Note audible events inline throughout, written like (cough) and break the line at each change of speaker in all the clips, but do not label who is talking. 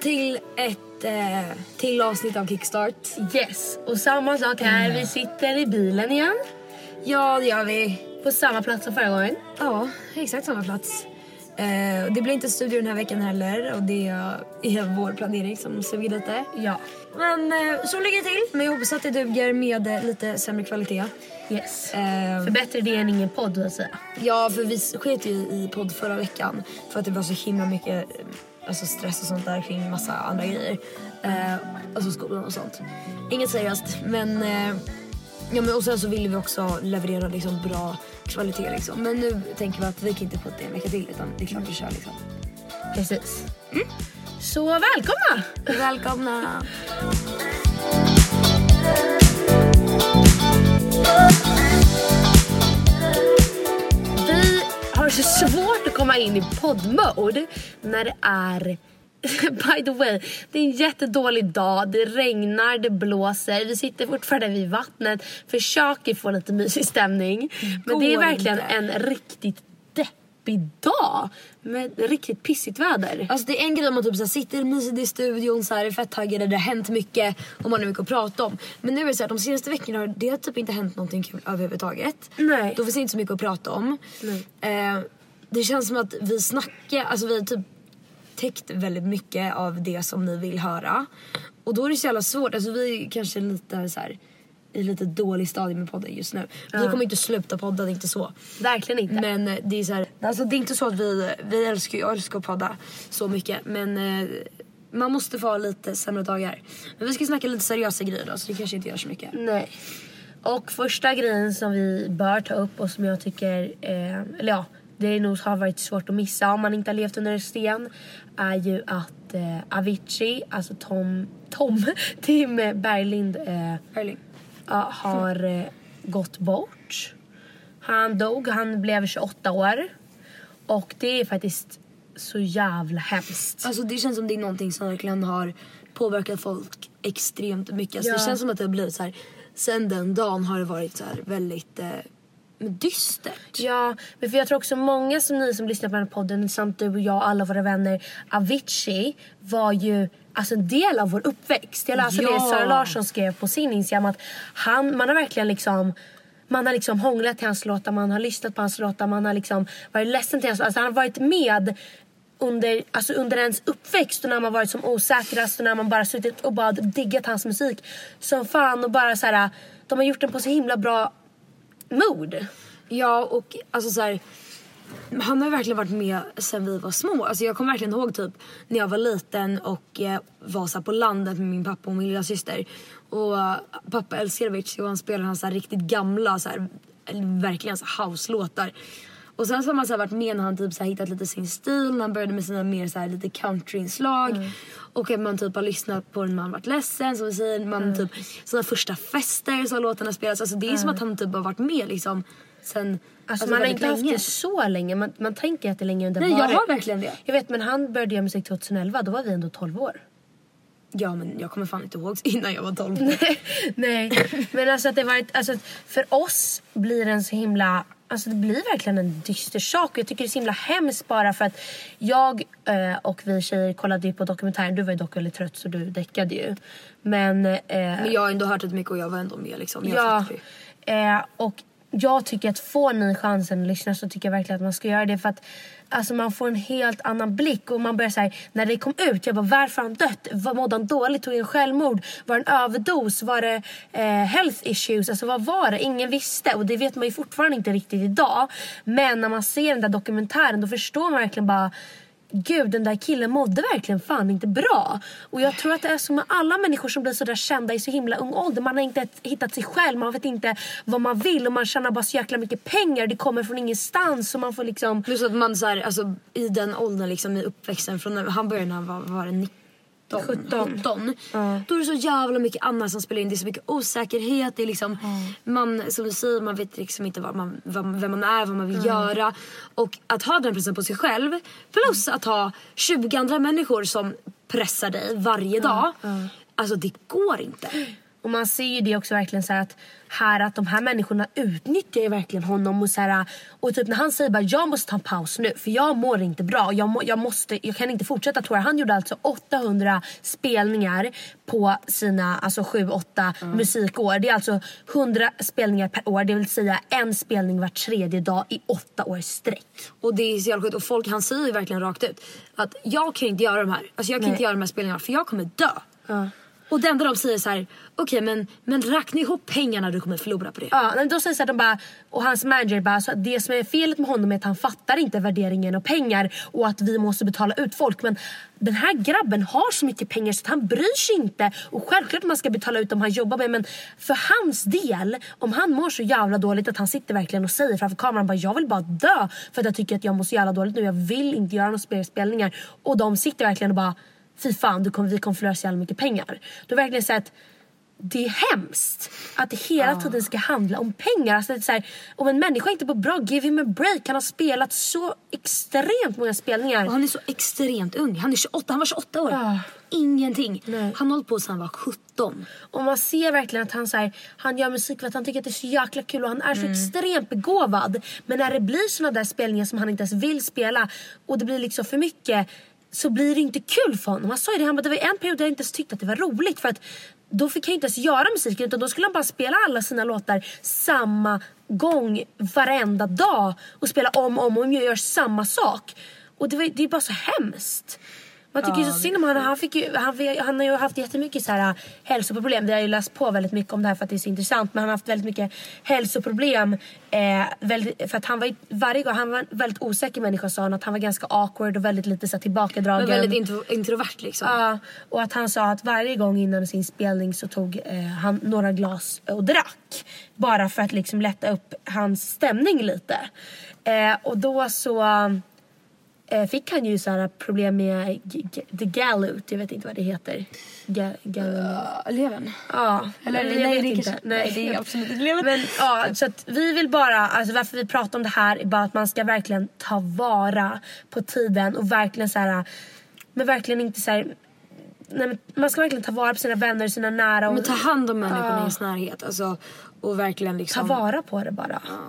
till ett eh, till avsnitt av Kickstart.
Yes, och samma sak här. Vi sitter i bilen igen.
Ja, det gör vi.
På samma plats som förra gången.
Ja, exakt samma plats. Eh, det blir inte studio den här veckan heller och det är (laughs) vår planering som suger lite.
Ja.
Men eh, så ligger det till. Men jag hoppas att det duger med eh, lite sämre kvalitet.
Yes.
Eh,
För bättre det än ingen podd så att säga.
ja, för vi sket ju i podd förra veckan för att det var så himla mycket alltså stress och sånt där kring massa andra grejer. Eh, alltså skolan och sånt. Inget seriöst, men eh, Ja, men och sen så ville vi också leverera liksom bra kvalitet. Liksom. Men nu tänker vi att vi kan inte putta en vecka till utan det är klart vi kör. Liksom.
Precis. Så välkomna!
Välkomna! (laughs)
in i poddmode när det är (laughs) By the way, det är en jättedålig dag. Det regnar, det blåser. Vi sitter fortfarande vid vattnet. Försöker få lite mysig stämning. Men det är verkligen en riktigt deppig dag. Med riktigt pissigt väder.
Alltså det är en grej om man typ så här sitter mysigt i studion, så här, är fett taggade, det har hänt mycket och man har mycket att prata om. Men nu är det så här, de senaste veckorna har det typ inte hänt någonting kul överhuvudtaget.
Nej.
Då finns det inte så mycket att prata om.
Nej.
Eh, det känns som att vi snackar, alltså vi har typ täckt väldigt mycket av det som ni vill höra. Och då är det så jävla svårt, alltså vi kanske lite så här i lite dålig stadie med podden just nu. Vi kommer inte sluta podda, det är inte så.
Verkligen inte.
Men eh, det är så här, alltså det är inte så att vi, vi älskar, jag älskar att podda så mycket men eh, man måste få ha lite sämre dagar. Men vi ska snacka lite seriösa grejer då så det kanske inte gör så mycket.
Nej. Och första grejen som vi bör ta upp och som jag tycker, eh, eller ja, det nog har varit svårt att missa om man inte har levt under en sten är ju att eh, Avicii, alltså Tom, Tom, (laughs) Tim Berglind eh, ja, har eh, gått bort. Han dog, han blev 28 år. Och det är faktiskt så jävla hemskt.
Alltså det känns som det är någonting som verkligen har påverkat folk extremt mycket. Alltså
Ja.
Det känns som att det har blivit så här, sen den dagen har det varit så här väldigt eh, dystert.
Ja, men för jag tror också många som ni som lyssnar på den här podden, samt du och jag och alla våra vänner, Avicii var ju alltså en del av vår uppväxt. Jag läste
Ja.
det Sara Larsson skrev på sin Instagram att han, man har verkligen liksom man har liksom hånglat till hans låtar, man har lyssnat på hans låtar, man har liksom varit ledsen till hans låtar. Alltså han har varit med under, alltså under ens uppväxt och när man varit som osäkrast och när man bara suttit och bara diggat hans musik som fan och bara så här, de har gjort den på så himla bra mood.
Ja och alltså så här, han har ju verkligen varit med sen vi var små. Alltså jag kommer verkligen ihåg typ när jag var liten och eh, var så på landet med min pappa och min lilla syster. Och eh, pappa älskar Avicii och han spelar hans så riktigt gamla så här, verkligen så house-låtar. Och sen så har man så varit med när han typ så hittat lite sin stil, när han började med sina mer så här lite countryinslag. Och att man typ har lyssnat på den man varit ledsen, som vi säger. Man typ, sina första fester så har låtarna spelats. Alltså det är som att han typ har varit med liksom sen
Alltså, man har inte haft
länge.
det så länge. Man, man tänker att det är länge under
Nej jag har verkligen det.
Jag vet men han började göra musik 2011, då var vi ändå 12 år.
Ja men jag kommer fan inte ihåg (laughs) innan jag var 12.
Nej, men alltså att det varit, alltså för oss blir det en så himla, alltså det blir verkligen en dyster sak och jag tycker det är så himla hemskt bara för att jag eh, och vi tjejer kollade ju på dokumentären, du var ju dock väldigt trött så du däckade ju. Men, eh,
Men jag har ändå hört rätt mycket och jag var ändå med liksom. Jag
Ja, eh, och jag tycker att får ni chansen att lyssna så tycker jag verkligen att man ska göra det för att alltså man får en helt annan blick och man börjar säga när det kom ut, jag bara varför har han dött? Vad mådde han dåligt? Tog han självmord? Var det en överdos? Var det eh, health issues? Alltså vad var det? Ingen visste och det vet man ju fortfarande inte riktigt idag. Men när man ser den där dokumentären då förstår man verkligen bara Gud, den där killen mådde verkligen fan inte bra. Och jag tror att det är så med alla människor som blir så där kända i så himla ung ålder. Man har inte hittat sig själv, man vet inte vad man vill och man tjänar bara så jäkla mycket pengar. Det kommer från ingenstans och man får liksom...
Plus att man så här, alltså i den åldern liksom i uppväxten från när han började när han var, var det 19?
17.
17.
Ja.
Då är det så jävla mycket annat som spelar in. Det är så mycket osäkerhet. Det är liksom, man, som du säger, man vet liksom inte vad man, vad, vem man är, vad man vill göra. Och att ha den pressen på sig själv plus att ha 20 andra människor som pressar dig varje dag. Alltså det går inte.
Och man ser ju det också verkligen så här att här att de här människorna utnyttjar ju verkligen honom och så här, och typ när han säger bara jag måste ta en paus nu för jag mår inte bra. Jag, må, jag, måste, jag kan inte fortsätta toura. Han gjorde alltså 800 spelningar på sina alltså 7-8 mm. musikår. Det är alltså 100 spelningar per år. Det vill säga en spelning var tredje dag i åtta år sträck.
Och det är så jävla sjukt. Och folk han säger ju verkligen rakt ut att jag kan inte göra de här. Alltså jag kan Nej. inte göra de här spelningarna för jag kommer dö. Uh. Och det enda de säger så här, okej okay, men, men räkna ihop pengarna du kommer förlora på det.
Ja, men då säger så här, de bara, och hans manager bara, så det som är felet med honom är att han fattar inte värderingen av pengar och att vi måste betala ut folk. Men den här grabben har så mycket pengar så att han bryr sig inte. Och självklart man ska betala ut dem han jobbar med men för hans del, om han mår så jävla dåligt att han sitter verkligen och säger framför kameran bara jag vill bara dö för att jag tycker att jag mår så jävla dåligt nu. Jag vill inte göra några spelningar. Och de sitter verkligen och bara fy fan du kommer, vi kommer förlora så jävla mycket pengar. Du har verkligen sett det är hemskt att det hela ja. tiden ska handla om pengar. Alltså det är så här, om en människa inte på bra, give him a break. Han har spelat så extremt många spelningar.
Och han är så extremt ung. Han, är 28, han var 28 år. Ja. Ingenting. Nej. Han har hållit på sedan han var 17.
Och man ser verkligen att han, så här, han gör musik för att han tycker att det är så jäkla kul och han är så mm. extremt begåvad. Men när det blir såna där spelningar som han inte ens vill spela och det blir liksom för mycket så blir det inte kul för honom. Han sa ju det, han bara, det var en period där jag inte ens tyckte att det var roligt för att då fick han inte ens göra musiken utan då skulle han bara spela alla sina låtar samma gång varenda dag och spela om och om och göra samma sak. Och det, var, det är bara så hemskt. Man tycker ja, så synd om honom. Han, fick ju, han, han har ju haft jättemycket så här, äh, hälsoproblem. Vi har ju läst på väldigt mycket om det här för att det är så intressant. Men han har haft väldigt mycket hälsoproblem. Eh, väldigt, för att han var varje gång, han var en väldigt osäker människa sa han. Att han var ganska awkward och väldigt lite så här, tillbakadragen.
Men väldigt intro, introvert liksom.
Ja, och att han sa att varje gång innan sin spelning så tog eh, han några glas och drack. Bara för att liksom lätta upp hans stämning lite. Eh, och då så Eh, fick han ju så problem med the galloot, jag vet inte vad det heter.
Ga, uh, levern?
Ja,
eller
nej,
jag
vet
det
inte.
Nej. det är absolut inte levern.
Men ja, så vi vill bara, alltså varför vi pratar om det här är bara att man ska verkligen ta vara på tiden och verkligen så här, men verkligen inte så här, nej, man ska verkligen ta vara på sina vänner, sina nära. Och,
men ta hand om människorna uh, i ens närhet. Alltså, och verkligen liksom...
Ta vara på det bara. Uh.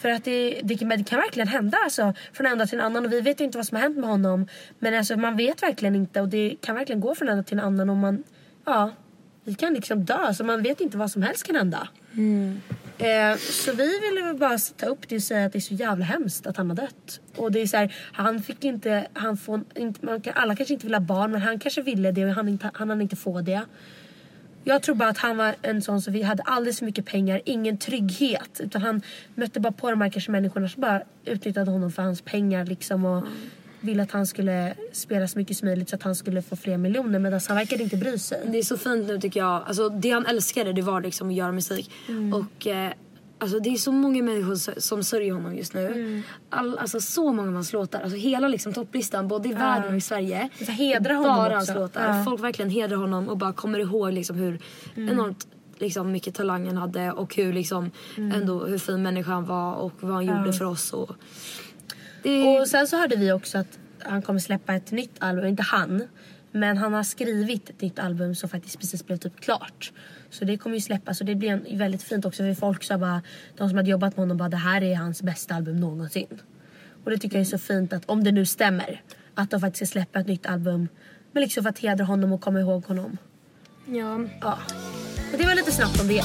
För att det, det, det, kan verkligen hända alltså, från en dag till en annan. Och vi vet inte vad som har hänt med honom. Men alltså, man vet verkligen inte. Och det kan verkligen gå från en dag till en annan. Och man, ja, vi kan liksom dö. Så man vet inte vad som helst kan hända.
Mm.
Eh, så vi ville bara ta upp det och säga att det är så jävla hemskt att han har dött. Och det är så här, han fick inte, han får inte, man alla kanske inte vill ha barn men han kanske ville det och han, inte, han hann inte få det. Jag tror bara att han var en sån som vi hade alldeles för mycket pengar, ingen trygghet. Utan han mötte bara på de här kanske människorna som bara utnyttjade honom för hans pengar liksom. Och mm. ville att han skulle spela så mycket som möjligt så att han skulle få fler miljoner. Medan han verkade inte bry sig.
Det är så fint nu tycker jag. Alltså, det han älskade det var liksom att göra musik.
Mm.
Och eh, Alltså det är så många människor som sörjer honom just nu.
Mm.
All, alltså så många av hans låtar. Alltså hela liksom topplistan både i ja. världen och i Sverige.
Så hedra honom
Bara hans låtar. Ja. Folk verkligen hedrar honom och bara kommer ihåg liksom hur mm. enormt liksom, mycket talang han hade och hur, liksom, mm. ändå, hur fin människa han var och vad han ja. gjorde för oss. Och,
det... och sen så hörde vi också att han kommer släppa ett nytt album, inte han. Men han har skrivit ett nytt album som faktiskt precis blev typ klart. Så det kommer ju släppas och det blir en, väldigt fint också för folk sa bara, de som hade jobbat med honom bara det här är hans bästa album någonsin. Och det tycker jag är så fint att om det nu stämmer att de faktiskt ska släppa ett nytt album. Men liksom för att hedra honom och komma ihåg honom.
Ja.
Ja. Och det var lite snabbt om det.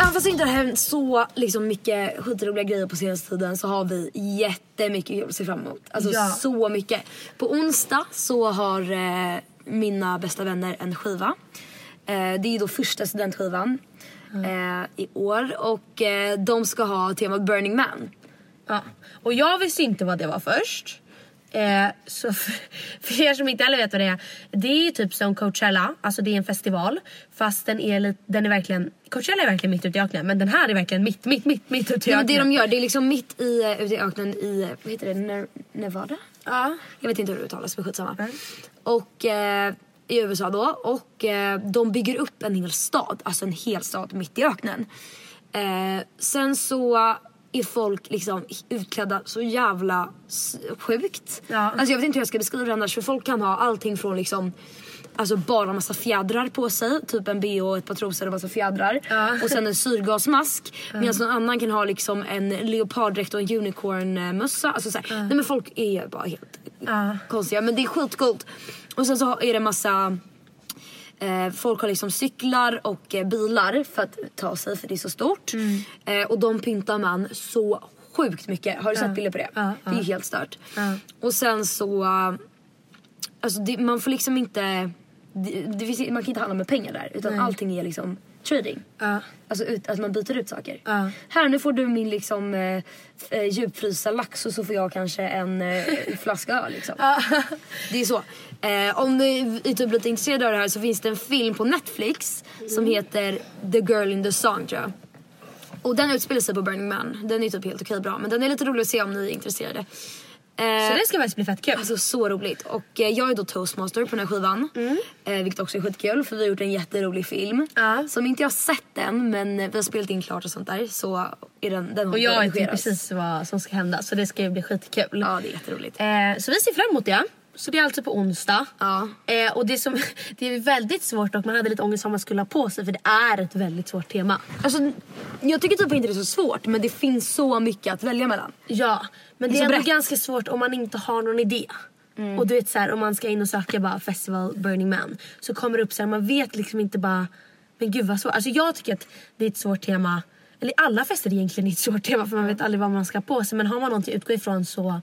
Även fast det inte har hänt så liksom, mycket skitroliga grejer på senaste tiden så har vi jättemycket kul att se fram emot. Alltså ja. så mycket. På onsdag så har eh, mina bästa vänner en skiva. Eh, det är då första studentskivan mm. eh, i år och eh, de ska ha temat Burning Man.
Ja. Och jag visste inte vad det var först. Eh, så för, (laughs) för er som inte heller vet vad det är. Det är typ som Coachella, alltså det är en festival. Fast den är, lite, den är verkligen, Coachella är verkligen mitt ute i öknen. Men den här är verkligen mitt, mitt, mitt, mitt ute i öknen.
Ja, det de gör, det är liksom mitt i, ute i öknen i, vad heter det, Nevada?
Ja.
Jag vet inte hur det uttalas men skitsamma.
Mm.
Och eh, i USA då. Och eh, de bygger upp en hel stad, alltså en hel stad mitt i öknen. Eh, sen så är folk liksom utklädda så jävla sjukt.
Ja.
Alltså jag vet inte hur jag ska beskriva det annars för folk kan ha allting från liksom Alltså bara massa fjädrar på sig, typ en bh och ett par trosor och massa fjädrar.
Ja.
Och sen en syrgasmask. Medan någon annan kan ha liksom en leoparddräkt och en unicornmössa. Alltså så här, nej men folk är bara helt
Ja.
konstiga men det är skitcoolt. Och sen så är det massa Eh, folk har liksom cyklar och eh, bilar för att ta sig för det är så stort.
Mm.
Eh, och de pyntar man så sjukt mycket. Har du sett bilder på det? Det är helt stört. Och sen så... Alltså det, man får liksom inte... Det, det man kan inte handla med pengar där utan
Nej.
allting är liksom trading.
Ja.
Alltså ut, att man byter ut saker.
Ja.
Här nu får du min liksom eh, eh, djupfrysta lax och så får jag kanske en eh, (laughs) flaska öl liksom. Det är så. Eh, om du är typ lite intresserad av det här så finns det en film på Netflix som heter The Girl in the Song tror jag. Och den utspelar sig på Burning Man. Den är typ helt okej bra men den är lite rolig att se om ni är intresserade. Eh,
Så det ska faktiskt bli fett kul.
Alltså så roligt. Och eh, jag är då toastmaster på den här skivan. Eh, vilket också är skitkul för vi har gjort en jätterolig film.
Ja.
Som inte jag har sett än men vi har spelat in klart och sånt där. Så är den, den
Och jag vet precis vad som ska hända så det ska bli skitkul.
Ja det är jätteroligt.
Eh, så vi ser fram emot det. Så det är alltså på onsdag.
Ja.
Eh, och det, som, (laughs) det är väldigt svårt och man hade lite ångest vad man skulle ha på sig för det är ett väldigt svårt tema.
Alltså, jag tycker typ inte det är så svårt men det finns så mycket att välja mellan.
Ja, men det
Det är
är
så
ändå ganska svårt om man inte har någon idé. Och du vet så här, om man ska in och söka bara festival Burning Man så kommer det upp så här, man vet liksom inte bara men gud vad svårt. Alltså jag tycker att det är ett svårt tema. Eller alla fester egentligen är ett svårt tema för man vet aldrig vad man ska ha på sig men har man någonting att utgå ifrån så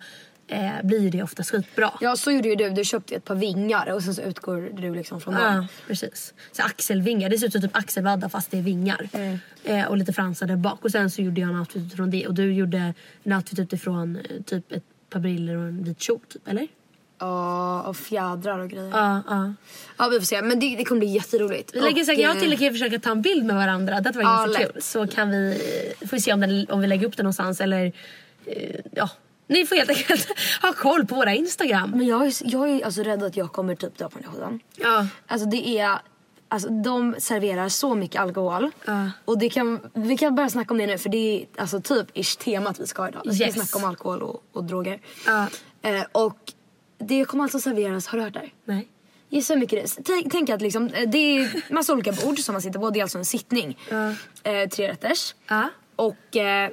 eh, blir det ofta skitbra.
Ja så gjorde ju du. Du köpte ett par vingar och sen så utgår du liksom från
Ja,
dem.
precis. Så axelvingar, det ser ut som typ axelvaddar fast det är vingar. Eh, och lite fransar där bak. Och sen så gjorde jag en outfit utifrån det. Och du gjorde en outfit utifrån eh, typ ett par briller och en vit kjol typ, eller?
Ja och fjädrar och grejer.
Ja, ja.
Ja vi får se men det, det kommer bli jätteroligt.
Vi lägger
Och,
säkert, jag och
eh,
Tilde kan ju försöka ta en bild med varandra. Det var
Ja,
ganska
lätt.
kul. Så kan vi, får vi se om, den, om vi lägger upp den någonstans eller eh, ja. Ni får helt enkelt ha koll på våra Instagram.
Men jag är, jag är alltså rädd att jag kommer typ dö på den här skivan.
Ja.
Alltså det är... Alltså de serverar så mycket alkohol.
Ja.
Och det kan, vi kan börja snacka om det nu för det är alltså typ ish temat vi ska ha idag. Vi ska
Yes.
snacka om alkohol och, och droger.
Ja.
Eh, och det kommer alltså serveras, har du hört det här?
Nej.
Gissa hur mycket det är. Tänk, tänk att liksom, eh, det är massa olika bord som man sitter på. Det är alltså en sittning.
Ja.
Eh, tre rätters.
Ja.
Och eh,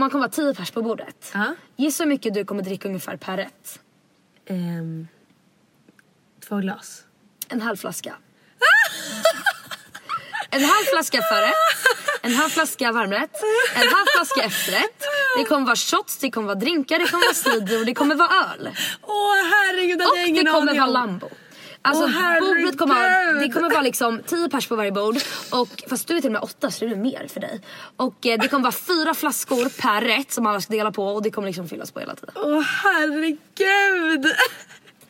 man kommer vara tio pers på bordet.
Ja.
Gissa hur mycket du kommer dricka ungefär per rätt.
Ehm, två glas.
En halv flaska. En halv flaska förrätt, en halv flaska varmrätt, en halv flaska efterrätt. Det kommer vara shots, det kommer vara drinkar, det kommer vara cider och det kommer vara öl.
Åh herregud, det
Och det kommer vara lambo. Alltså
Åh,
bordet kommer det kommer vara liksom 10 pers på varje bord. Och, fast du är till och med åtta så det blir mer för dig. Och eh, det kommer vara fyra flaskor per rätt som alla ska dela på och det kommer liksom fyllas på hela tiden.
Åh herregud.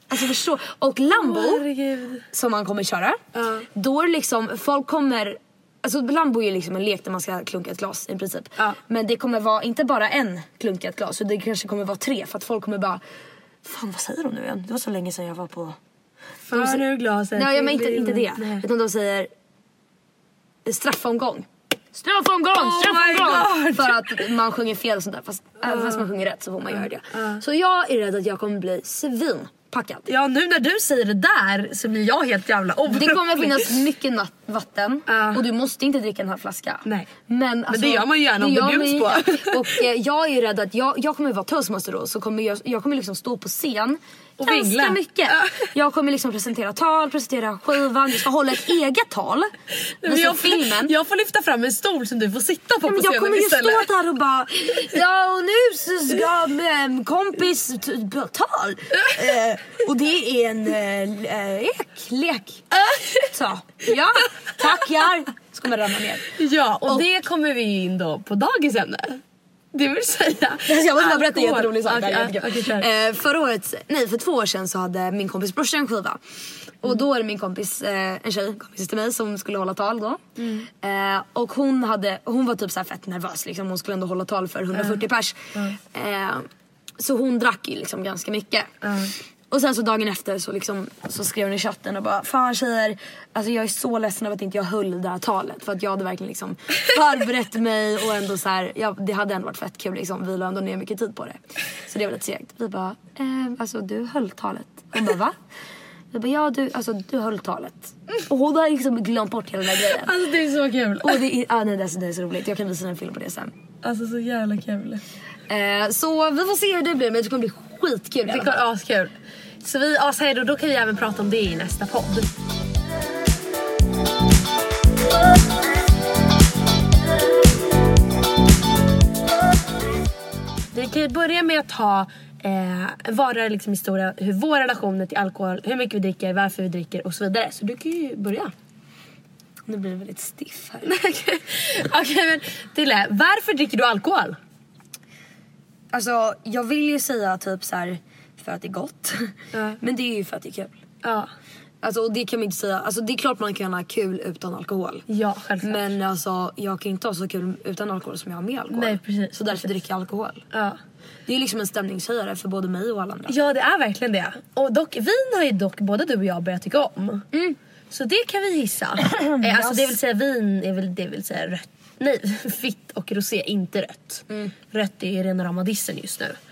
Alltså förstå. Och lambo.
Herregud.
som man kommer köra.
Ja.
Då är det liksom, folk kommer... Alltså Lambo är ju liksom en lek där man ska klunka ett glas i princip.
Ja.
Men det kommer vara inte bara en klunka ett glas, så det kanske kommer vara tre för att folk kommer bara Fan vad säger de nu igen? Det var så länge sedan jag var på...
För nu glaset
Nej men inte, inte det.
Nej.
Utan de säger straffomgång. Straffomgång!
Oh
straffomgång! För att man sjunger fel och sånt där. Fast även fast man sjunger rätt så får man göra det. Så jag är rädd att jag kommer bli svinpackad.
Ja nu när du säger det där så blir jag helt jävla orolig.
Det kommer finnas mycket vatten
Ja.
och du måste inte dricka en halv flaska.
Nej.
Men, alltså,
det gör man ju gärna om det
gör
bjuds på.
Och eh, jag är ju rädd att jag, jag kommer vara toastmaster då så kommer jag, jag kommer liksom stå på scen
Och
ganska
vingla.
mycket.
Ja.
Jag kommer liksom presentera tal, presentera skivan, jag ska hålla ett eget tal.
Men
Visa
jag,
filmen.
jag får lyfta fram en stol som du får sitta på
men
på
jag
scenen
kommer ju stå där och bara Ja och nu så ska ähm, kompis t- tal (laughs) eh, Och det är en eh, lek, lek Så, ja, tackar Så kommer ramla ner
Ja och,
Och-
det kommer vi in då på dagens ämne. Det vill säga (laughs)
Jag måste bara berätta en jätterolig sak.
Ja, okej, kör.
eh, förra året, nej för två år sedan så hade min kompis brorsa en skiva. Och då är det min kompis, eh, en tjej, kompis till mig som skulle hålla tal då. Eh, och hon, hade, hon var typ så fett nervös liksom. Hon skulle ändå hålla tal för 140 pers. Eh, så hon drack ju liksom ganska mycket. Och sen så dagen efter så, liksom, så skrev hon i chatten och bara Fan tjejer, alltså jag är så ledsen över att inte jag höll det här talet. För att jag hade verkligen liksom förberett mig och ändå så här, ja, det hade ändå varit fett kul liksom. Vi la ändå ner mycket tid på det. Så det var lite segt. Vi bara, eh, alltså du höll talet. Hon bara va? Vi bara ja du, alltså du höll talet. Och hon har liksom glömt bort hela den där grejen.
Alltså det är så kul.
Och det är, ah, nej, det, är så, det är så roligt. Jag kan visa en film på det sen.
Alltså så jävla kul.
Eh, så vi får se hur det blir men det kommer bli skitkul
Det kommer
fall.
askul. Så vi, så här då, då kan vi även prata om det i nästa podd. Vi kan ju börja med att ta eh, vara liksom historia hur vår relation till alkohol, hur mycket vi dricker, varför vi dricker och så vidare. Så du kan ju börja.
Nu blir det väldigt stiff här. (laughs)
Okej men Tille, varför dricker du alkohol?
Alltså jag vill ju säga typ så här för att det är gott. (laughs)
Ja.
Men det är ju för att det är kul.
Ja,
Alltså och det kan man inte säga. Alltså det är klart man kan ha kul utan alkohol.
ja självklart.
Men alltså jag kan inte ha så kul utan alkohol som jag har med alkohol.
Nej, precis,
Så därför
precis.
dricker jag alkohol.
Ja.
Det är liksom en stämningshöjare för både mig och alla andra.
Ja det är verkligen det. Och dock, vin har ju dock både du och jag börjat tycka om. Så det kan vi gissa. (clears throat) eh, alltså det vill säga vin är väl det vill säga rött. Nej, (laughs) vitt och rosé, inte rött. Rött är ju rena rama dissen just nu.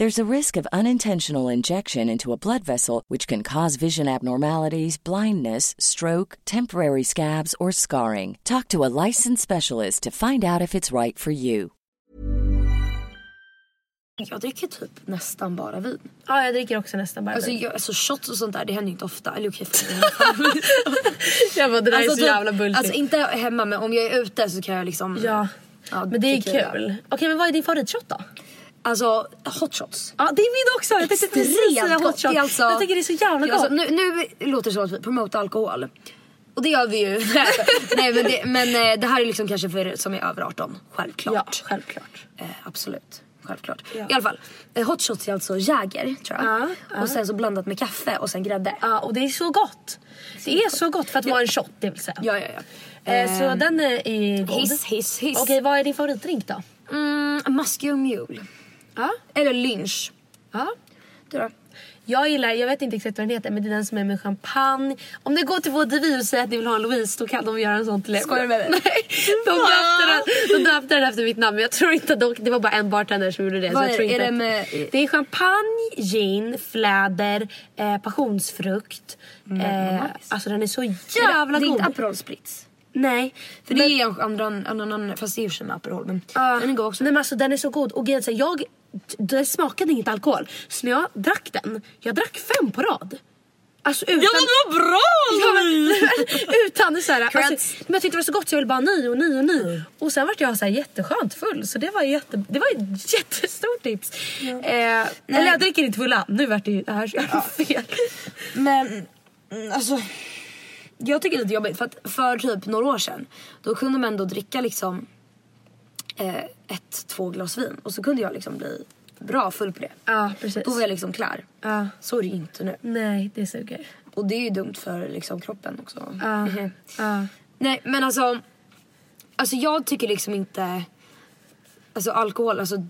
There's a risk of unintentional injection into a blood vessel, which can cause vision abnormalities, blindness, stroke, temporary scabs, or scarring. Talk to a licensed specialist to find out if it's right for you.
jag dricker typ nästan bara vin.
Ja jag dricker också nästan bara
Alltså,
vin.
jag, alltså shots och sånt där det händer inte ofta. Eller okej för (laughs)
Jag bara, det där är så
typ-
jävla bullshit.
Alltså inte hemma men om jag är ute så kan jag liksom
ja.
Ja,
men det är kul. Okej men vad är din favoritshot då?
Alltså hot shots.
Ja det är min också. Jag tänkte precis säga
Extremt
hot
gott.
shot.
Det är alltså-
Jag tycker det är så jävla
Ja,
gott.
Alltså, nu, nu låter det som att vi promotar alkohol. Och det gör vi ju. (laughs) Nej men, det, men eh, det här är liksom kanske för som är över 18. Självklart.
ja självklart.
Eh, absolut. Självklart.
Ja.
I alla fall. Eh, hot shots är alltså Jäger tror jag.
Ja, ja.
Och sen så blandat med kaffe och sen grädde.
Ja och det är så gott. Det är så gott för att vara en shot det vill säga.
Ja ja ja.
Eh, så den är är god.
Hiss hiss hiss.
Okej vad är din favoritdrink då?
Mm, Musky och Mule.
Ja.
Eller lynch.
ja.
Du då?
Jag gillar, jag vet inte exakt vad den heter men det är den som är med champagne. Om ni går till vår Divi och säger att ni vill ha en Louise då kan de göra en sån till er.
Skojar du med mig?
Nej, de döpte, den, de döpte den efter mitt namn men jag tror inte att de, det var bara en bartender som gjorde det.
Vad
så jag
är
tror inte
Är det
att-
med-
det är champagne, gin, fläder, eh, passionsfrukt. Eh, alltså den är så jävla
det är
god.
inte Aperol Spritz.
Nej.
För det är en annan, fast det är ju som Aperol men
Ja.
den är god också.
Nej, men alltså, den är så god. Och grejen jag, det smakade inget alkohol. Så när jag drack den, jag drack fem på rad. Alltså utan...
Ja men vad bra
Ja,
Louise! (laughs)
utan så här, alltså, men jag tyckte det var så gott så jag ville bara ny och ny och ny. Och sen vart jag så här jätteskönt full så det var, jätte, det var ett (laughs) jättestort tips. Eh, eller jag dricker inte fulla, nu vart det ju det här så jävla fel.
Men mm, alltså. Jag tycker det är lite jobbigt för att för typ några år sedan då kunde man ändå dricka liksom eh, ett, två glas vin och så kunde jag liksom bli bra full på det.
Ja precis.
Då var jag liksom klar.
Ja.
Så är det ju inte nu.
Nej det suger.
Och det är ju dumt för liksom kroppen också.
Ja. (laughs) Ja.
Nej men alltså. Alltså jag tycker liksom inte. Alltså alkohol alltså.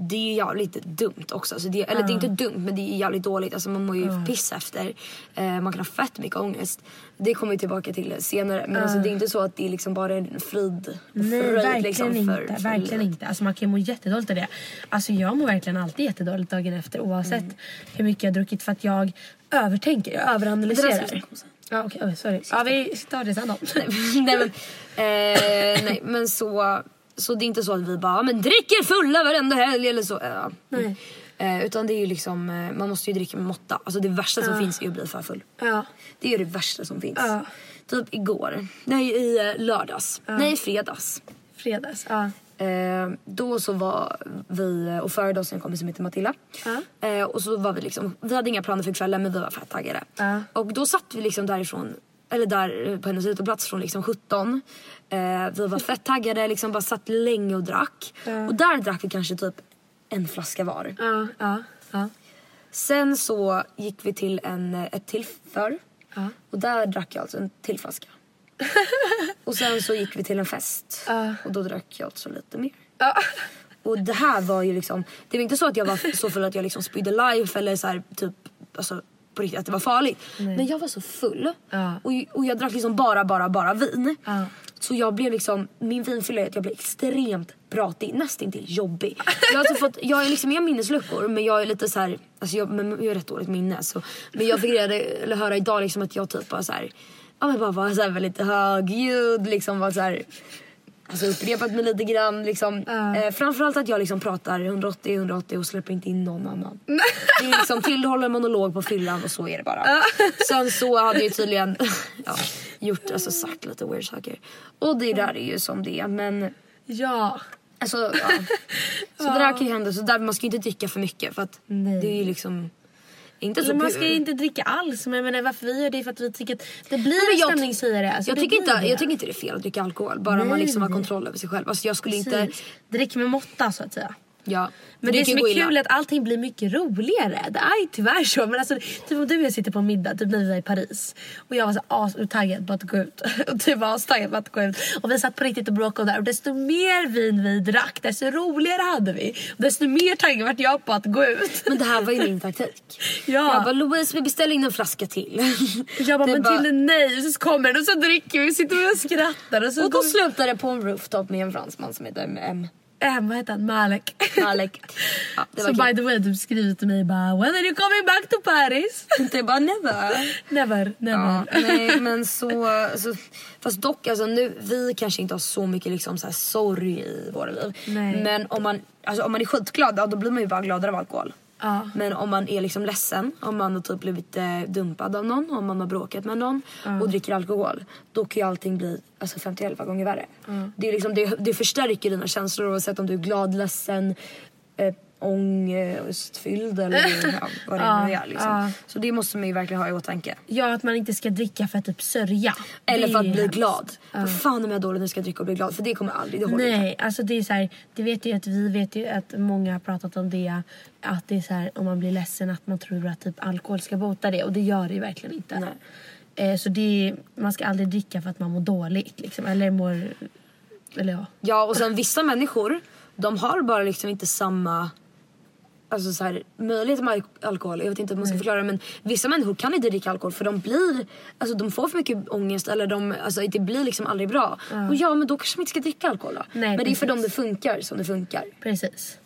Det är ju jävligt dumt också. Alltså det, eller det är inte dumt men det är jävligt dåligt. Alltså man mår ju piss efter. Eh, man kan ha fett mycket ångest. Det kommer vi tillbaka till senare. Men alltså det är inte så att det är liksom bara en frid.
Nej
fröjd
verkligen
liksom
inte.
för, för
verkligen
livet.
inte. Alltså man kan ju må jättedåligt av det. Alltså jag mår verkligen alltid jättedåligt dagen efter oavsett
Mm.
hur mycket jag druckit för att jag övertänker, jag överanalyserar. Ja okej, oj, sorry. Ja vi tar det sen då. (laughs)
nej men, eh, nej men så, så det är inte så att vi bara "Ja, men dricker fulla varenda helg eller så. Ja.
Nej.
Eh, utan det är ju liksom, eh, man måste ju dricka med måtta. Alltså det värsta som finns är att bli för full.
Ja.
Det är det värsta som finns.
Ja.
Typ igår, nej i eh, lördags, nej i fredags.
Fredags, ja.
Eh, då så var vi och förde oss en kompis som heter Matilda.
Ja.
Eh, och så var vi liksom, vi hade inga planer för kvällen men vi var fett taggade.
Ja.
Och då satt vi liksom därifrån, eller där eh, på hennes uteplats från liksom 17. Eh, vi var fett taggade, liksom bara satt länge och drack. Och där drack vi kanske typ en flaska var.
Ja, ja.
Sen så gick vi till en, eh, ett till för.
Ja.
Och där drack jag alltså en till flaska. (laughs) och sen så gick vi till en fest. Och då drack jag alltså lite mer. Och det här var ju liksom, det var inte så att jag var så full att jag liksom spydde life eller så här, typ, alltså på riktigt att det var farligt. Men jag var så full.
Ja.
Och, och jag drack liksom bara, bara, bara vin.
Ja.
Så jag blev liksom, min vinfylla jag blev extremt pratig, nästintill jobbig. (laughs) Jag har, alltså fått, jag är liksom, jag har minnesluckor men jag är lite så här, alltså jag, men jag har rätt dåligt minne. Så, men jag fick reda, eller höra idag liksom att jag typ bara så här, ja men bara var så här väldigt högljudd liksom var så här, Alltså upprepat mig lite grann liksom. Eh, framförallt att jag liksom pratar 180-180 och släpper inte in någon annan. (laughs) det är liksom tillhåller monolog på fyllan och så är det bara. Sen så hade jag tydligen (laughs) ja, gjort, alltså sagt lite weird saker. Och det där är ju som det är men
ja.
alltså ja. (laughs) Så det där kan ju hända så där, man ska ju inte dricka för mycket för att
Nej.
det är ju liksom inte så
man ska ju inte dricka alls. Men jag menar, varför vi gör det är för att vi tycker att det blir en
jag-
stämningshöjare. Alltså,
jag, tycker inte,
det.
jag tycker inte det är fel att dricka alkohol bara man
Nej.
liksom har kontroll över sig själv. Alltså jag skulle inte...
Precis. Drick med måtta så att säga.
Ja,
Men
det
det, som är kul är att allting blir mycket roligare. Det är tyvärr så. Men alltså, typ om du och jag sitter på en middag, typ när vi var i Paris. Och jag var så astaggad på att gå ut. (laughs) Och du var astaggad på att gå ut. Och vi satt på riktigt och bråkade där. Och desto mer vin vi drack, desto roligare hade vi. Och desto mer taggad vart jag på att gå ut.
Men det här var ju min (laughs) taktik.
Ja.
Jag bara Louise vi beställer in en flaska till. (laughs)
Jag bara,
Det
men
bara-
till nej. Och så kommer den och så dricker vi, sitter vi och skrattar. Och, så
Och då slutade det på en rooftop med en fransman som heter M.
Äh, vad heter han? Malek.
Malek. (laughs) Ja, det var
Så by the way, du skriver till mig bara When are you coming back to Paris?
Det bara never.
never, never.
Ja, nej (laughs) men så, så fast dock alltså nu vi kanske inte har så mycket liksom så här sorg i våra liv.
Nej.
Men om man, alltså, om man är skitglad ja, då blir man ju bara gladare av alkohol.
Ja.
Men om man är liksom ledsen, om man har typ blivit eh, dumpad av någon, om man har bråkat med någon och dricker alkohol. Då kan ju allting bli alltså, 51 gånger värre. Det, är liksom, det, det förstärker dina känslor oavsett om du är glad, ledsen, ångestfylld eller (laughs) ja, vad det
Ja,
nu är. Liksom.
ja.
Så det måste man ju verkligen ha i åtanke.
Ja, att man inte ska dricka för att typ sörja.
Eller för att bli glad. Vad fan om jag är dålig nu ska jag dricka och bli glad. För det kommer aldrig, det håller inte.
Nej, alltså det är så här, det vet ju att vi vet ju att många har pratat om det. Att det är så här, om man blir ledsen att man tror att typ alkohol ska bota det och det gör det ju verkligen inte.
Nej.
Eh, så det man ska aldrig dricka för att man mår dåligt liksom. Eller mår, eller ja.
Ja och sen vissa människor, de har bara liksom inte samma Alltså så här, möjlighet med al- alkohol, jag vet inte hur man ska förklara det men vissa människor kan inte dricka alkohol för de blir, alltså de får för mycket ångest eller de, alltså det blir liksom aldrig bra. Och ja men då kanske man inte ska dricka alkohol då.
Nej,
men det är för
precis.
dem det funkar som det funkar.
Precis.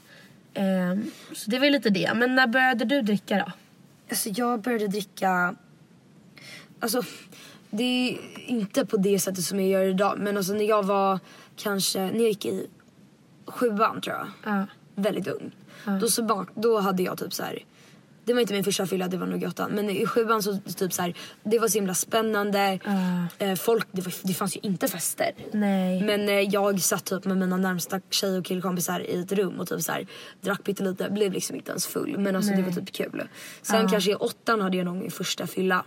Ehm, så det var ju lite det. Men när började du dricka då?
Alltså jag började dricka, alltså det är inte på det sättet som jag gör idag men alltså när jag var kanske, när jag gick i sjuan tror jag.
Ja.
Väldigt ung. Då, så bak, då hade jag typ så här det var inte min första fylla, det var nog i åttan. Men i sjuan så typ så här, det var så himla spännande. Eh, folk, det, var, det fanns ju inte fester.
Nej.
Men eh, jag satt typ med mina närmsta tjej och killkompisar i ett rum och typ så här, drack pyttelite, blev liksom inte ens full. Men alltså det var typ kul. Sen kanske i åttan hade jag nog min första fylla.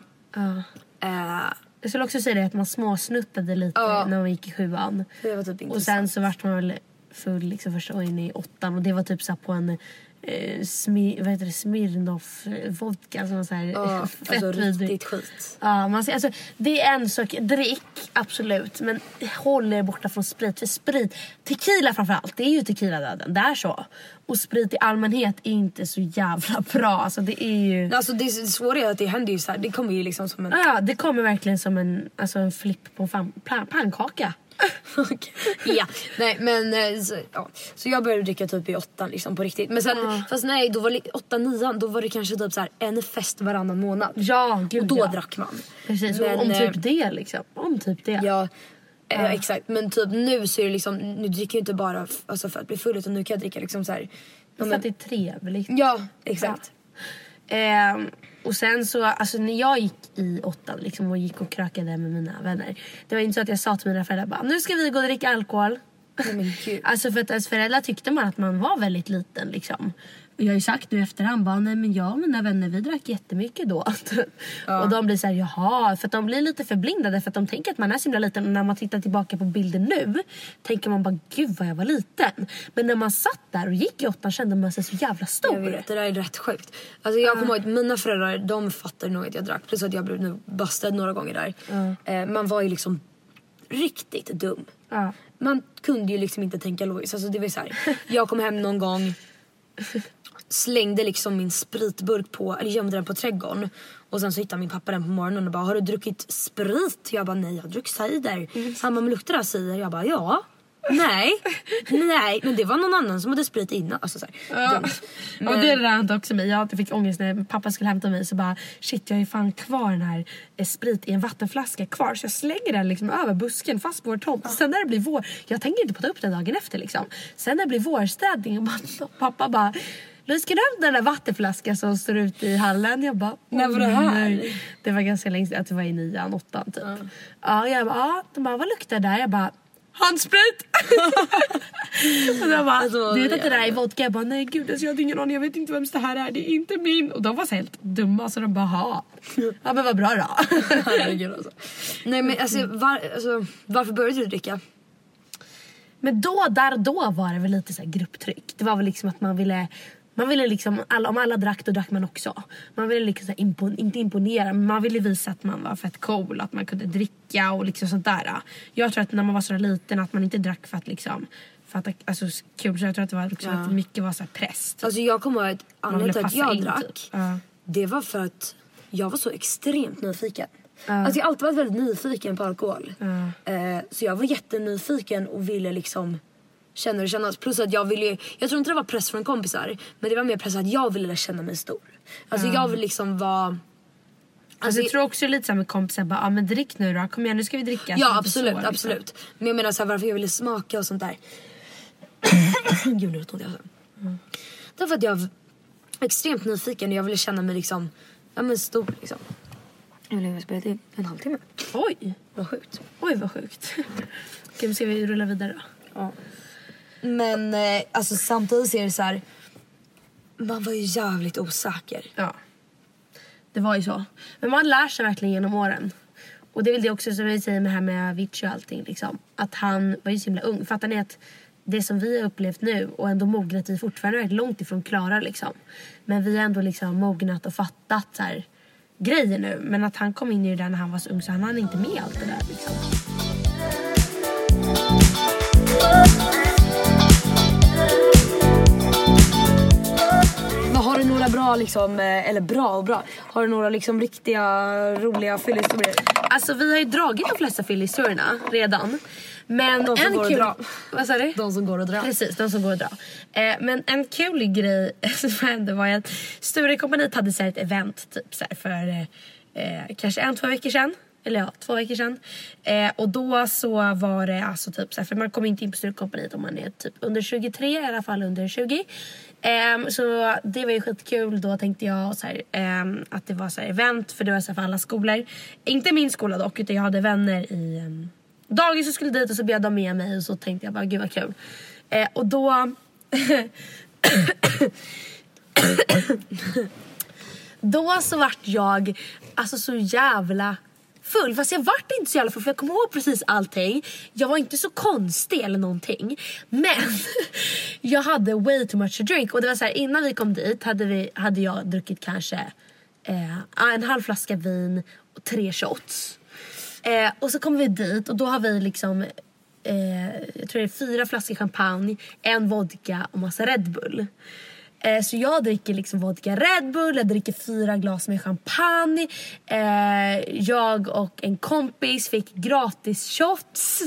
Eh,
Jag skulle också säga det att man småsnuttade lite när man gick i sjuan.
typ
Och sen så vart man väl full liksom första gången i åttan och det var typ så på en eh, smi, vad heter det, Smirnoff vodka var så här fett
alltså riktigt skit.
Ja, man ser, alltså, det är en sak, drick absolut men håll er borta från sprit. För sprit, tequila framförallt, det är ju tequila-döden, det är så. Och sprit i allmänhet är inte så jävla bra. Alltså det är ju...
Alltså det svåra är att det händer ju så här, det kommer ju liksom som en...
Ja, det kommer verkligen som en, alltså en flipp på fan, pan, pannkaka. (laughs)
ja, nej men eh, så, ja. så jag började dricka typ i åttan liksom på riktigt. Men sen, fast nej, då var det åtta, nian, då var det kanske typ så här en fest varannan månad.
Ja, gud
och då
ja.
drack man.
Precis,
Men,
om
eh,
typ det liksom. Om typ det.
Ja, eh, exakt. Men typ nu så är det liksom, nu dricker jag inte bara alltså för att bli full utan nu kan jag dricka liksom så här. Ja,
För
men,
att det är trevligt.
ja exakt.
Ehm, och sen så, alltså när jag gick i åttan liksom, och gick och krökade med mina vänner. Det var inte så att jag sa till mina föräldrar bara, nu ska vi gå och dricka alkohol.
Nej. (laughs)
Alltså för att ens föräldrar tyckte man att man var väldigt liten liksom. Jag har ju sagt nu i efterhand bara, nej men jag och mina vänner vi drack jättemycket då. (laughs) Och de blir så här, jaha. För de blir lite förblindade för att de tänker att man är så himla liten. Och när man tittar tillbaka på bilden nu tänker man bara, gud vad jag var liten. Men när man satt där och gick i åttan kände man sig så jävla
Jag
stor.
vet, det där är rätt sjukt. Alltså jag kommer ihåg att mina föräldrar de fattade nog att jag drack. Plus att jag blev nu bastad några gånger där. Eh, man var ju liksom riktigt dum.
Ja.
Man kunde ju liksom inte tänka logiskt. Alltså det var så här, jag kom hem någon gång, slängde liksom min spritburk på, eller gömde den på trädgården. Och sen så hittade min pappa den på morgonen och bara har du druckit sprit? Jag bara nej jag har druckit cider.
Mm.
Han bara men luktar det cider? Jag bara ja. Nej, nej, men det var någon annan som hade sprit innan. Alltså så här, dumt.
Och det hände också mig. Jag fick ångest när pappa skulle hämta mig. Så bara shit jag ju fan kvar den här eh, sprit i en vattenflaska kvar. Så jag slänger den liksom över busken fast på vår tomt. Sen när det blir vår. Jag tänker inte på att ta upp den dagen efter liksom. Sen när det blir vårstädning och (laughs) pappa bara Louise ska du hämta den där vattenflaskan som står ute i hallen? Jag bara,
När var det
"Åh,
här?"
nej." Det var ganska länge sedan, att det var i nian, åttan typ. Ja, jag bara, ja. De bara, vad luktar det där? Jag bara, handsprit! (laughs) och de bara,
Alltså,
du vet att det där är vodka? Jag bara, nej gud alltså, jag hade ingen aning, jag vet inte vems det här är, det är inte min. Och de var så helt dumma så de bara, ha. Ja men vad bra då. (laughs)
Herregud alltså. Nej men alltså, var, alltså varför började du dricka?
men då, där och då var det väl lite så grupptryck. Det var väl liksom att man ville man ville liksom, alla, om alla drack då drack man också. Man ville liksom impon, inte imponera men man ville visa att man var fett cool. Att man kunde dricka och liksom sånt där. Jag tror att när man var så liten att man inte drack för att liksom för att, alltså, kul, så jag tror att det var också att mycket var så här press.
Alltså jag kommer ihåg att anledningen till att jag
in,
drack.
typ. Ja.
Det var för att jag var så extremt nyfiken. Alltså jag har alltid varit väldigt nyfiken på alkohol. Eh, så jag var jättenyfiken och ville liksom känna och känna. Plus att jag ville ju- jag tror inte det var press från kompisar. Men det var mer press att jag ville känna mig stor. Alltså jag vill liksom vara...
Alltså, jag tror också lite såhär med kompisar bara, ah, men drick nu då, kom igen nu ska vi dricka.
Ja
inte
absolut,
så, liksom.
absolut. Men jag menar så här, varför jag ville smaka och sånt där. (clears throat) Gud nu låter jag så. Därför att jag var extremt nyfiken och jag ville känna mig liksom, ja men stor liksom. Hur länge har vi spelat in? En halvtimme.
Oj,
Vad sjukt.
oj vad sjukt. Okej, men ska vi rulla vidare då?
Ja. Men eh, alltså samtidigt så är det så här. Man var ju jävligt osäker.
Ja. Det var ju så. Men man lär sig verkligen genom åren. Och det är väl det också som vi säger med här med Avicii och allting. Liksom. Att han var ju så himla ung. Fattar ni att det som vi har upplevt nu och ändå mognat i fortfarande är långt ifrån klara liksom. Men vi har ändå liksom mognat och fattat så här, grejer nu. Men att han kom in i det där när han var så ung så han hann inte med allt det där liksom.
Några bra liksom, eh, eller bra och bra. Har du några liksom riktiga roliga fyllehistorier?
Alltså vi har ju dragit de flesta fyllhistorierna redan. Men
De som
en
går att
kul...
dra.
Vad sa du?
De som går att dra.
Precis, de som går att dra. Eh, men en kul grej (laughs) som hände var att Sturecompagniet hade så ett event typ så för eh, eh, kanske en, två veckor sedan. Eller ja, två veckor sedan. Eh, och då så var det alltså typ så här, för man kommer inte in på studentkompaniet om man är typ under 23, i alla fall under 20. Um, så det var ju skitkul. Då tänkte jag så här, um, att det var så här event för det var så här för alla skolor. Inte min skola dock utan jag hade vänner i um, dagis som skulle dit och så bjöd de med mig och så tänkte jag bara gud vad kul. Uh, och då (coughs) Då så vart jag alltså så jävla full. Fast jag vart inte så jävla full för jag kom ihåg precis allting. Jag var inte så konstig eller någonting. Men (laughs) jag hade way too much to drink. Och det var så här, innan vi kom dit hade, vi, hade jag druckit kanske eh, en halv flaska vin och tre shots. Eh, och så kommer vi dit och då har vi liksom eh, jag tror det är fyra flaskor champagne, en vodka och massa Red Bull. Eh, så jag dricker liksom vodka Red Bull, jag dricker fyra glas med champagne. Eh, jag och en kompis fick gratis shots.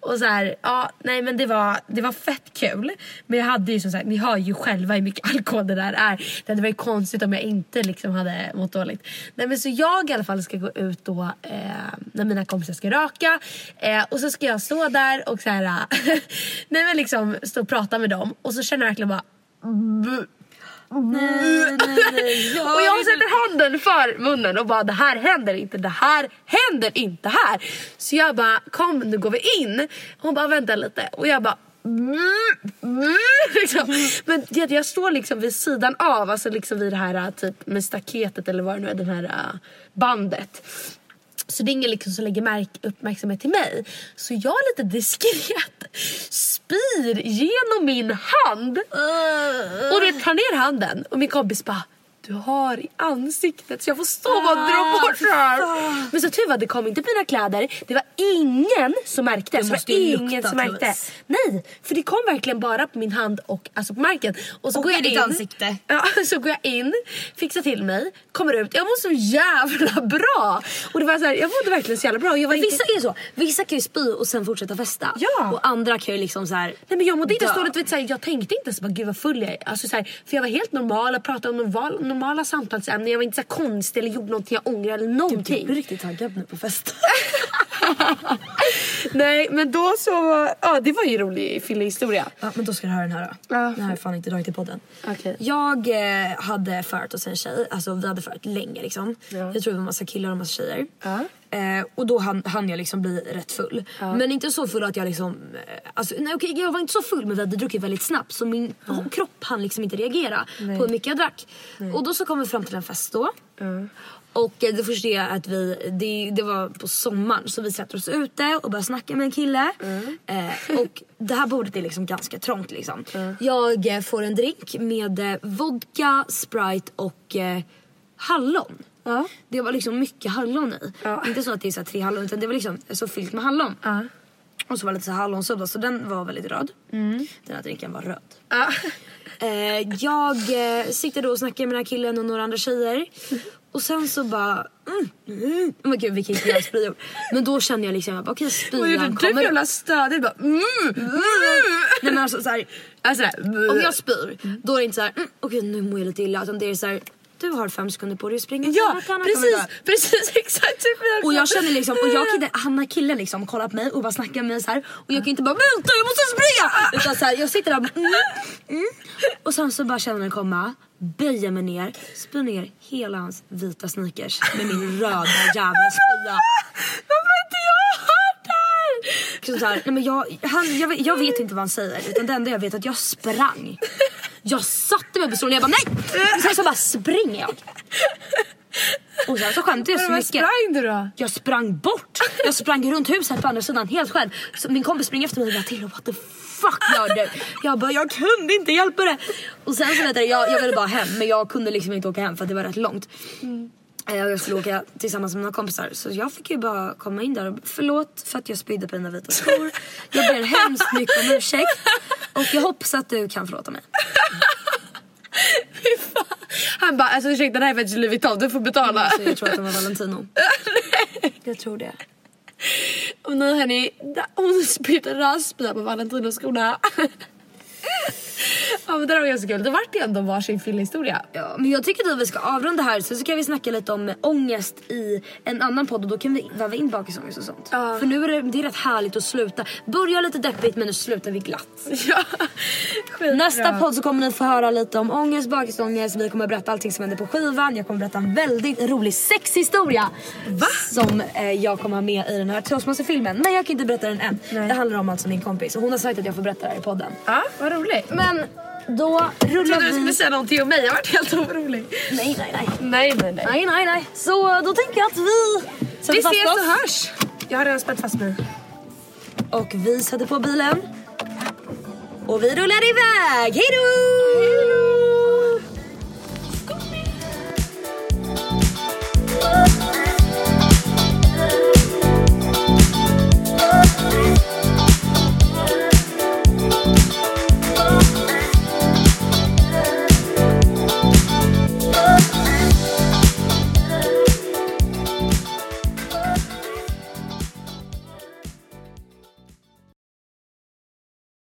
Och så här, ja, nej men det var, det var fett kul. Men jag hade ju som sagt, ni hör ju själva hur mycket (laughs) alkohol det där är. Det hade varit konstigt om jag inte liksom hade mått dåligt. Nej men så jag i alla fall ska gå ut då eh, när mina kompisar ska röka. Eh, och så ska jag stå där och så här, (laughs) nej men liksom stå och prata med dem. Och så känner jag verkligen bara
Nej, nej, nej.
och jag sätter handen för munnen och bara det här händer inte, det här händer inte här. Så jag bara kom nu går vi in. Hon bara vänta lite och jag bara mm, mm. (laughs) liksom. Men jag står liksom vid sidan av, alltså liksom vid det här typ med staketet eller vad det nu är, det här äh, bandet. Så det är ingen liksom som lägger märk uppmärksamhet till mig. Så jag lite diskret spyr genom min hand. Och du tar ner handen och min kompis bara du har i ansiktet så jag får stå och dra bort det här. Men så tur var det kom inte mina kläder. Det var ingen som märkte.
Det måste
var ingen som märkte.
Therese.
Nej, för det kom verkligen bara på min hand och alltså på marken. Och så
Och
går jag in.
ansikte.
Ja, (laughs) så går jag in, fixar till mig, kommer ut. Jag mår så jävla bra. Och det var så här, jag mådde verkligen så jävla bra. Jag var inte...
Vissa är så. Vissa kan ju spy och sen fortsätta festa.
Ja.
Och andra kan ju liksom så här.
Nej men jag mådde inte
dö.
så dåligt, vet, så här, jag tänkte inte så bara gud vad full jag är. Alltså, så här, för jag var helt normal och pratade om normal, normala samtalsämnen. Jag var inte så konstig eller gjorde någonting jag ångrar eller
Du
någonting.
är riktigt taggad nu på fest. (laughs)
Nej men då så, ja det var ju en rolig fyllehistoria.
ja, men då ska du höra den här då.
Ja.
Den här har jag fan inte dragit i podden.
Okej.
Jag eh, hade förat hos en tjej, alltså vi hade förat länge liksom.
Ja.
Jag tror det var massa killar och massa tjejer.
Ja.
Eh, och då hann, hann jag liksom bli rätt full. Men inte så full att jag liksom... Eh, alltså, nej, okej, jag var inte så full men vi hade druckit väldigt snabbt så min kropp hann liksom inte reagera på hur mycket jag drack. Och då så kom vi fram till en fest då. Och eh, det första är att vi, det, det var på sommaren så vi sätter oss ute och börjar snacka med en kille. Eh, och det här bordet är liksom ganska trångt liksom. Jag eh, får en drink med vodka, sprite och hallon.
Ja.
Det var liksom mycket hallon i.
Ja.
Inte så att det är så tre hallon utan det var liksom så fyllt med hallon.
Ja.
Och så var det lite så så den var väldigt röd. Den här drinken var röd.
Ja.
Eh, jag eh, sitter då och snackar med den här killen och några andra tjejer. Och sen så bara... Mm, mm. Oh men gud vilka inte spyor. Men då känner jag liksom okej
gjorde
spyan
du
kommer upp.
jävla stödigt? Bara, mm, mm.
Nej men alltså såhär.
Alltså, där,
Om jag spyr då är det inte såhär mm, okej nu mår jag lite illa. Utan det är såhär du har fem sekunder på dig att springa.
Ja
du
precis, precis (laughs) exakt så
Och jag känner liksom, och jag kan inte, han har killen liksom kollar på mig och bara snackar med mig så här och jag kan inte bara vänta jag måste springa! Utan så här, jag sitter där och bara, mm, mm. Och sen så bara känner den komma, böjer mig ner, spyr ner hela hans vita sneakers med min röda jävla spya.
Varför har inte jag hört det här?
Så här, nej men jag, han, jag, vet, jag vet inte vad han säger utan det enda jag vet är att jag sprang. Jag satte mig på stolen och jag bara nej! Och sen så bara springer jag. Och sen så skämtade jag så mycket.
sprang du då?
Jag sprang bort. Jag sprang runt huset på andra sidan helt själv. Så min kompis springer efter mig och bara till what the fuck gör du? Jag bara jag kunde inte hjälpa det. Och sen så vet jag, jag, ville bara hem men jag kunde liksom inte åka hem för att det var rätt långt. Och jag skulle åka tillsammans med några kompisar så jag fick ju bara komma in där och förlåt för att jag spydde på dina vita skor. Jag ber hemskt mycket om ursäkt och jag hoppas att du kan förlåta mig.
Han bara, alltså ursäkta det här är faktiskt Louis Vuitton, du får betala.
Så jag tror att det var Valentino. (laughs) Jag tror det.
Och nu hörni, hon spydde raspbilar på Valentinos skorna. Ja men det var ganska kul. Då vart det ändå varsin fyllehistoria.
Ja, men jag tycker att vi ska avrunda här så, så kan vi snacka lite om ångest i en annan podd och då kan vi väva in bakisångest och sånt.
Ja.
För nu är det, det är rätt härligt att sluta. Börja lite deppigt men nu slutar vi glatt. (laughs)
Ja, skitbra.
Nästa podd så kommer ni få höra lite om ångest, bakisångest. Vi kommer berätta allting som händer på skivan. Jag kommer berätta en väldigt rolig sexhistoria.
Va?
Som eh, jag kommer ha med i den här Toastmaster-filmen. Men jag kan inte berätta den än.
Nej.
Det handlar om alltså min kompis och hon har sagt att jag får berätta det här i podden.
Ja, vad roligt.
Men då
Jag
rullar
trodde du
vi...
skulle säga någonting om mig. Jag vart helt orolig.
Nej, nej, nej.
Nej, nej, nej.
Nej, nej, nej. Så då tänker jag att vi sätter
Vi
fast
ses
oss.
och hörs. Jag har redan spänt fast mig.
Och vi sätter på bilen. Och vi rullar iväg. Hej då!